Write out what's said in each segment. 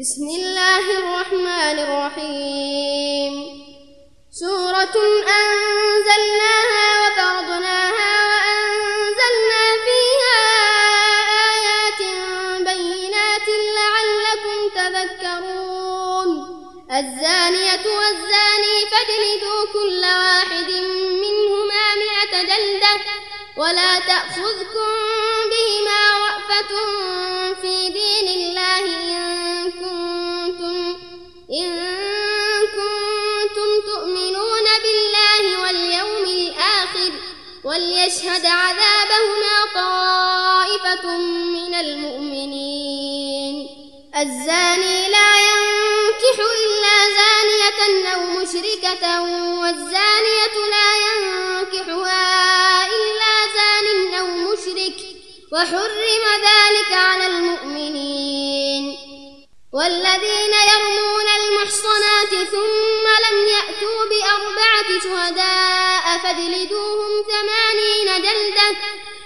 بسم الله الرحمن الرحيم. سورة أنزلناها الزاني لا ينكح إلا زانية أو مشركة والزانية لا ينكحها إلا زان أو مشرك وحرم ذلك على المؤمنين. والذين يرمون المحصنات ثم لم يأتوا بأربعة شهداء فاجلدوهم ثمانين جلدة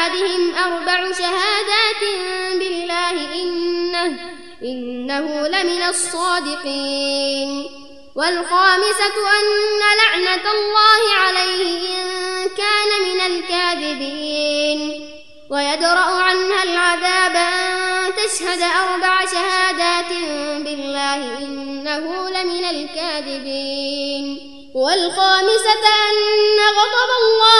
أحدهم أربع شهادات بالله إنه إنه لمن الصادقين والخامسة أن لعنة الله عليه إن كان من الكاذبين ويدرأ عنها العذاب أن تشهد أربع شهادات بالله إنه لمن الكاذبين والخامسة أن غضب الله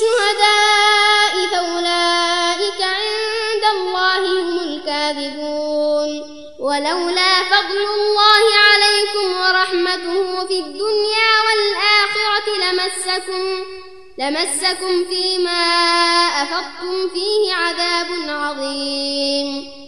يأتوا بالشهداء فأولئك عند الله هم الكاذبون. ولولا فضل الله عليكم ورحمته في الدنيا والآخرة لمسكم لمسكم فيما أفضتم فيه عذاب عظيم.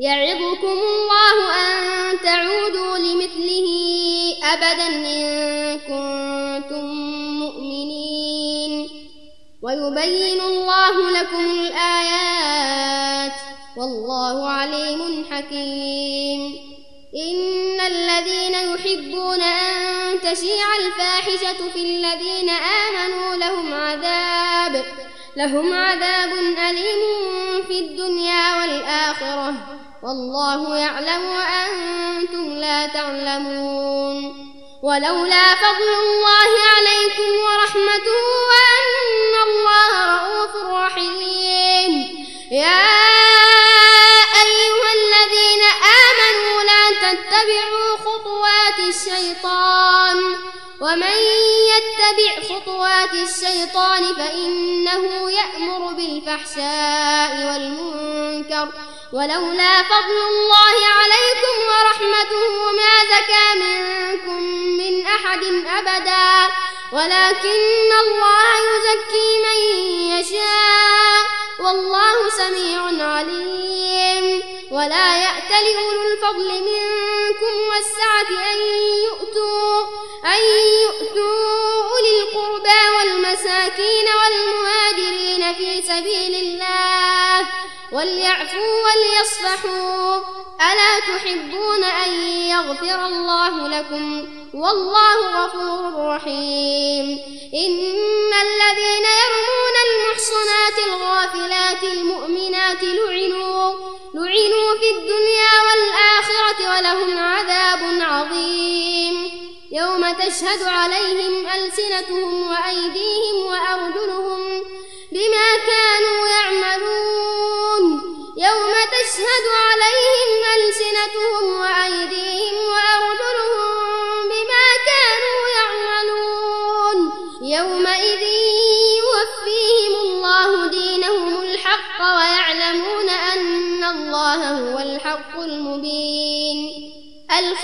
يعظكم الله أن تعودوا لمثله أبدا إن كنتم مؤمنين. ويبين الله لكم الآيات. والله عليم حكيم. إن الذين يحبون أن تشيع الفاحشة في الذين آمنوا لهم عذاب لهم عذاب أليم في الدنيا والآخرة. والله يعلم وأنتم لا تعلمون ولولا فضل الله عليكم ورحمته وأن الله رؤوف رحيم. يا أيها الذين آمنوا لا تتبعوا خطوات الشيطان. ومن يتبع خطوات الشيطان فإنه يأمر بالفحشاء والمنكر ولولا فضل الله عليكم ورحمته ما زكى منكم من أحد أبدا. ولكن الله يزكي من يشاء. والله سميع عليم. ولا يأت لأولو الفضل منكم والسعة أن يؤتوا, أن يؤتوا أولي القربى والمساكين والمهاجرين في سبيل الله. وليعفوا وليصفحوا. ألا تحبون أن يغفر الله لكم؟ والله غفور رحيم. إن الذين يرمون المحصنات الغافلات المؤمنات لعنوا لعنوا في الدنيا والآخرة ولهم عذاب عظيم. يوم تشهد عليهم ألسنتهم وأيديهم وأرجلهم بما كانوا يعملون. يوم تشهد عليهم ألسنتهم وأيديهم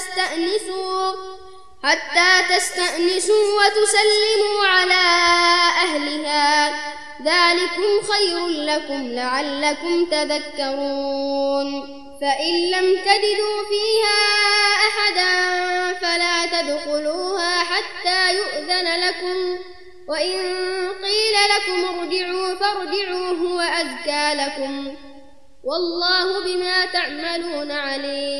تستأنسوا حتى تستأنسوا وتسلموا على أهلها. ذلكم خير لكم لعلكم تذكرون. فإن لم تجدوا فيها أحدا فلا تدخلوها حتى يؤذن لكم. وإن قيل لكم ارجعوا فارجعوا هو أزكى لكم. والله بما تعملون عليم.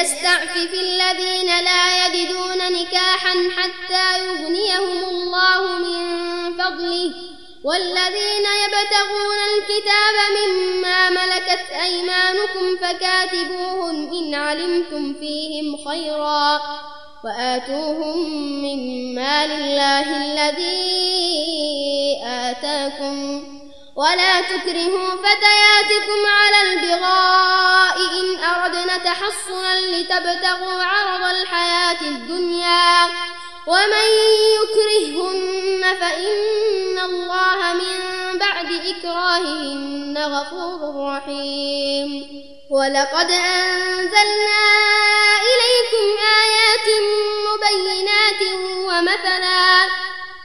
وليستعفف الذين لا يجدون نكاحا حتى يغنيهم الله من فضله. والذين يبتغون الكتاب مما ملكت أيمانكم فكاتبوهم إن علمتم فيهم خيرا وآتوهم من مال الله الذي آتاكم. ولا تكرهوا فتياتكم على البغاء إن أردنا تحصنا لتبتغوا عرض الحياة الدنيا. ومن يكرهن فإن الله من بعد إكراههن غفور رحيم. ولقد أنزلنا إليكم آيات مبينات ومثلا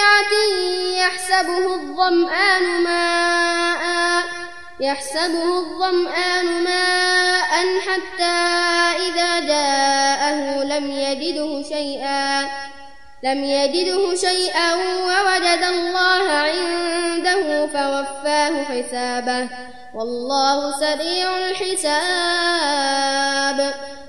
بقيعة يحسبه الظمآن ماء يحسبه الظمآن ماء حتى إذا جاءه لم يجده شيئا لم يجده شيئا ووجد الله عنده فوفاه حسابه. والله سريع الحساب.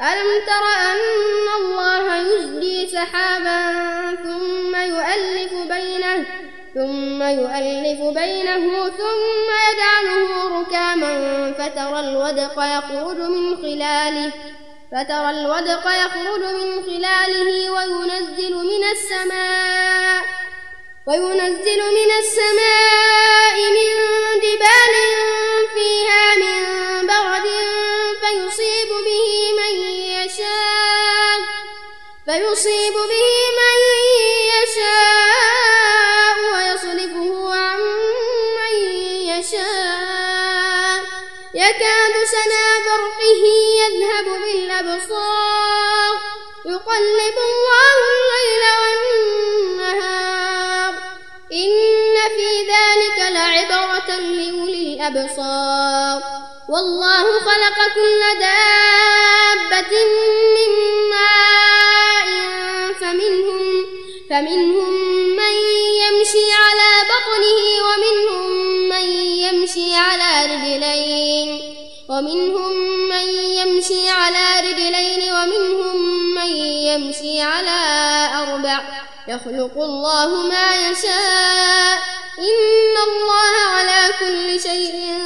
ألم تر أن الله يزجي سحابا ثم يؤلف بينه ثم يؤلف بينه ثم يجعله ركاما فترى الودق يخرج من خلاله فترى الودق يخرج من خلاله وينزل من السماء وينزل من السماء من جبال فيها من برد فيصيب به من يشاء فيصيب به من يشاء ويصرفه عن من يشاء. يكاد سنا برقه يذهب بالأبصار يقلب الله الليل والنهار. إن في ذلك لعبرة لأولي الأبصار. والله خلق كل دابة من ماء فمنهم من يمشي على بطنه ومنهم من يمشي على رجلين ومنهم من يمشي على رجلين ومنهم من يمشي على أربع يخلق الله ما يشاء إن الله على كل شيء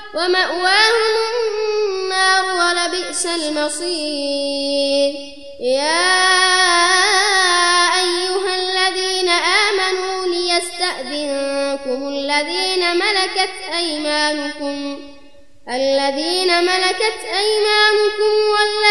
ومأواهم النار ولبئس المصير. يا أيها الذين آمنوا ليستأذنكم الذين ملكت أيمانكم الذين ملكت أيمانكم والذين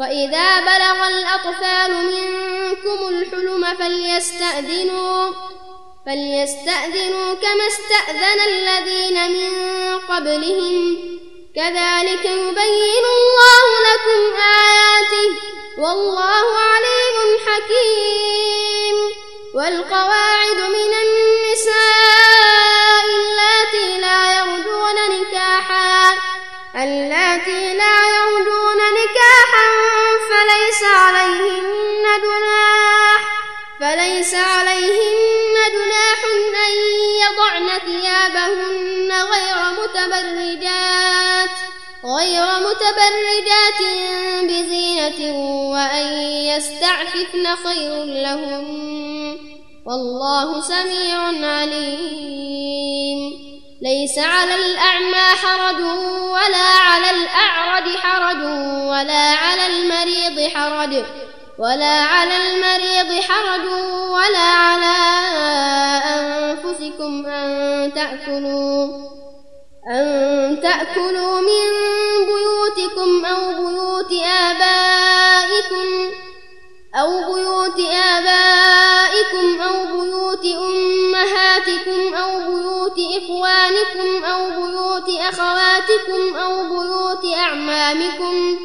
وإذا بلغ الأطفال منكم الحلم فليستأذنوا فليستأذنوا كما استأذن الذين من قبلهم. كذلك يبين الله لكم آياته والله عليم حكيم. والقواعد من النساء ثيابهن غير متبرجات غير متبرجات بزينة وأن يستعففن خير لهم. والله سميع عليم. ليس على الأعمى حرج ولا على الأعرج حرج ولا على المريض حرج. ولا على المريض حرج ولا على أنفسكم أن تأكلوا أن تأكلوا من بيوتكم أو بيوت آبائكم أو بيوت آبائكم أو بيوت أمهاتكم أو بيوت إخوانكم أو بيوت أخواتكم أو بيوت أعمامكم.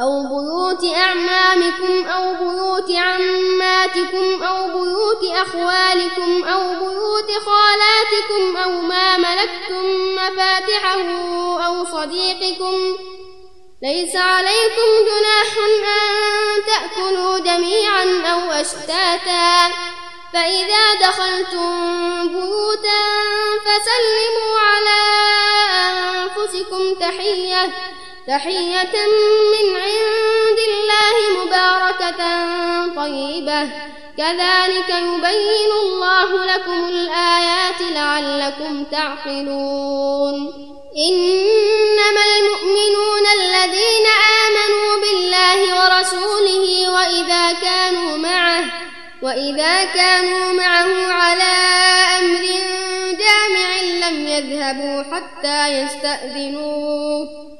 أو بيوت أعمامكم أو بيوت عماتكم أو بيوت أخوالكم أو بيوت خالاتكم أو ما ملكتم مفاتحه أو صديقكم. ليس عليكم جناح أن تأكلوا جميعا أو أشتاتا. فإذا دخلتم بيوتا فسلموا على أنفسكم تحية. تحية من عند الله مباركة طيبة. كذلك يبين الله لكم الآيات لعلكم تعقلون. إنما المؤمنون الذين آمنوا بالله ورسوله وإذا كانوا معه وإذا كانوا معه على أمر جامع لم يذهبوا حتى يستأذنوه.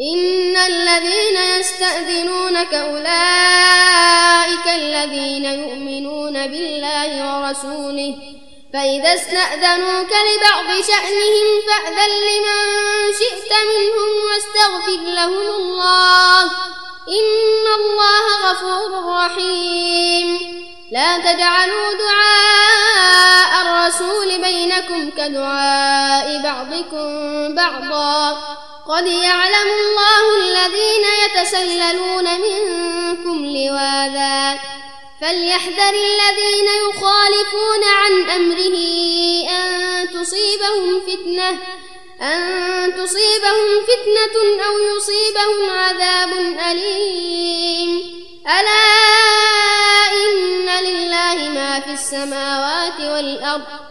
إن الذين يستأذنونك أولئك الذين يؤمنون بالله ورسوله فإذا استأذنوك لبعض شأنهم فأذن لمن شئت منهم واستغفر لهم الله. إن الله غفور رحيم. لا تجعلوا دعاء الرسول بينكم كدعاء بعضكم بعضا. قد يعلم الله الذين يتسللون منكم لواذا فليحذر الذين يخالفون عن أمره أن تصيبهم فتنة أن تصيبهم فتنة أو يصيبهم عذاب أليم. ألا إن لله ما في السماوات والأرض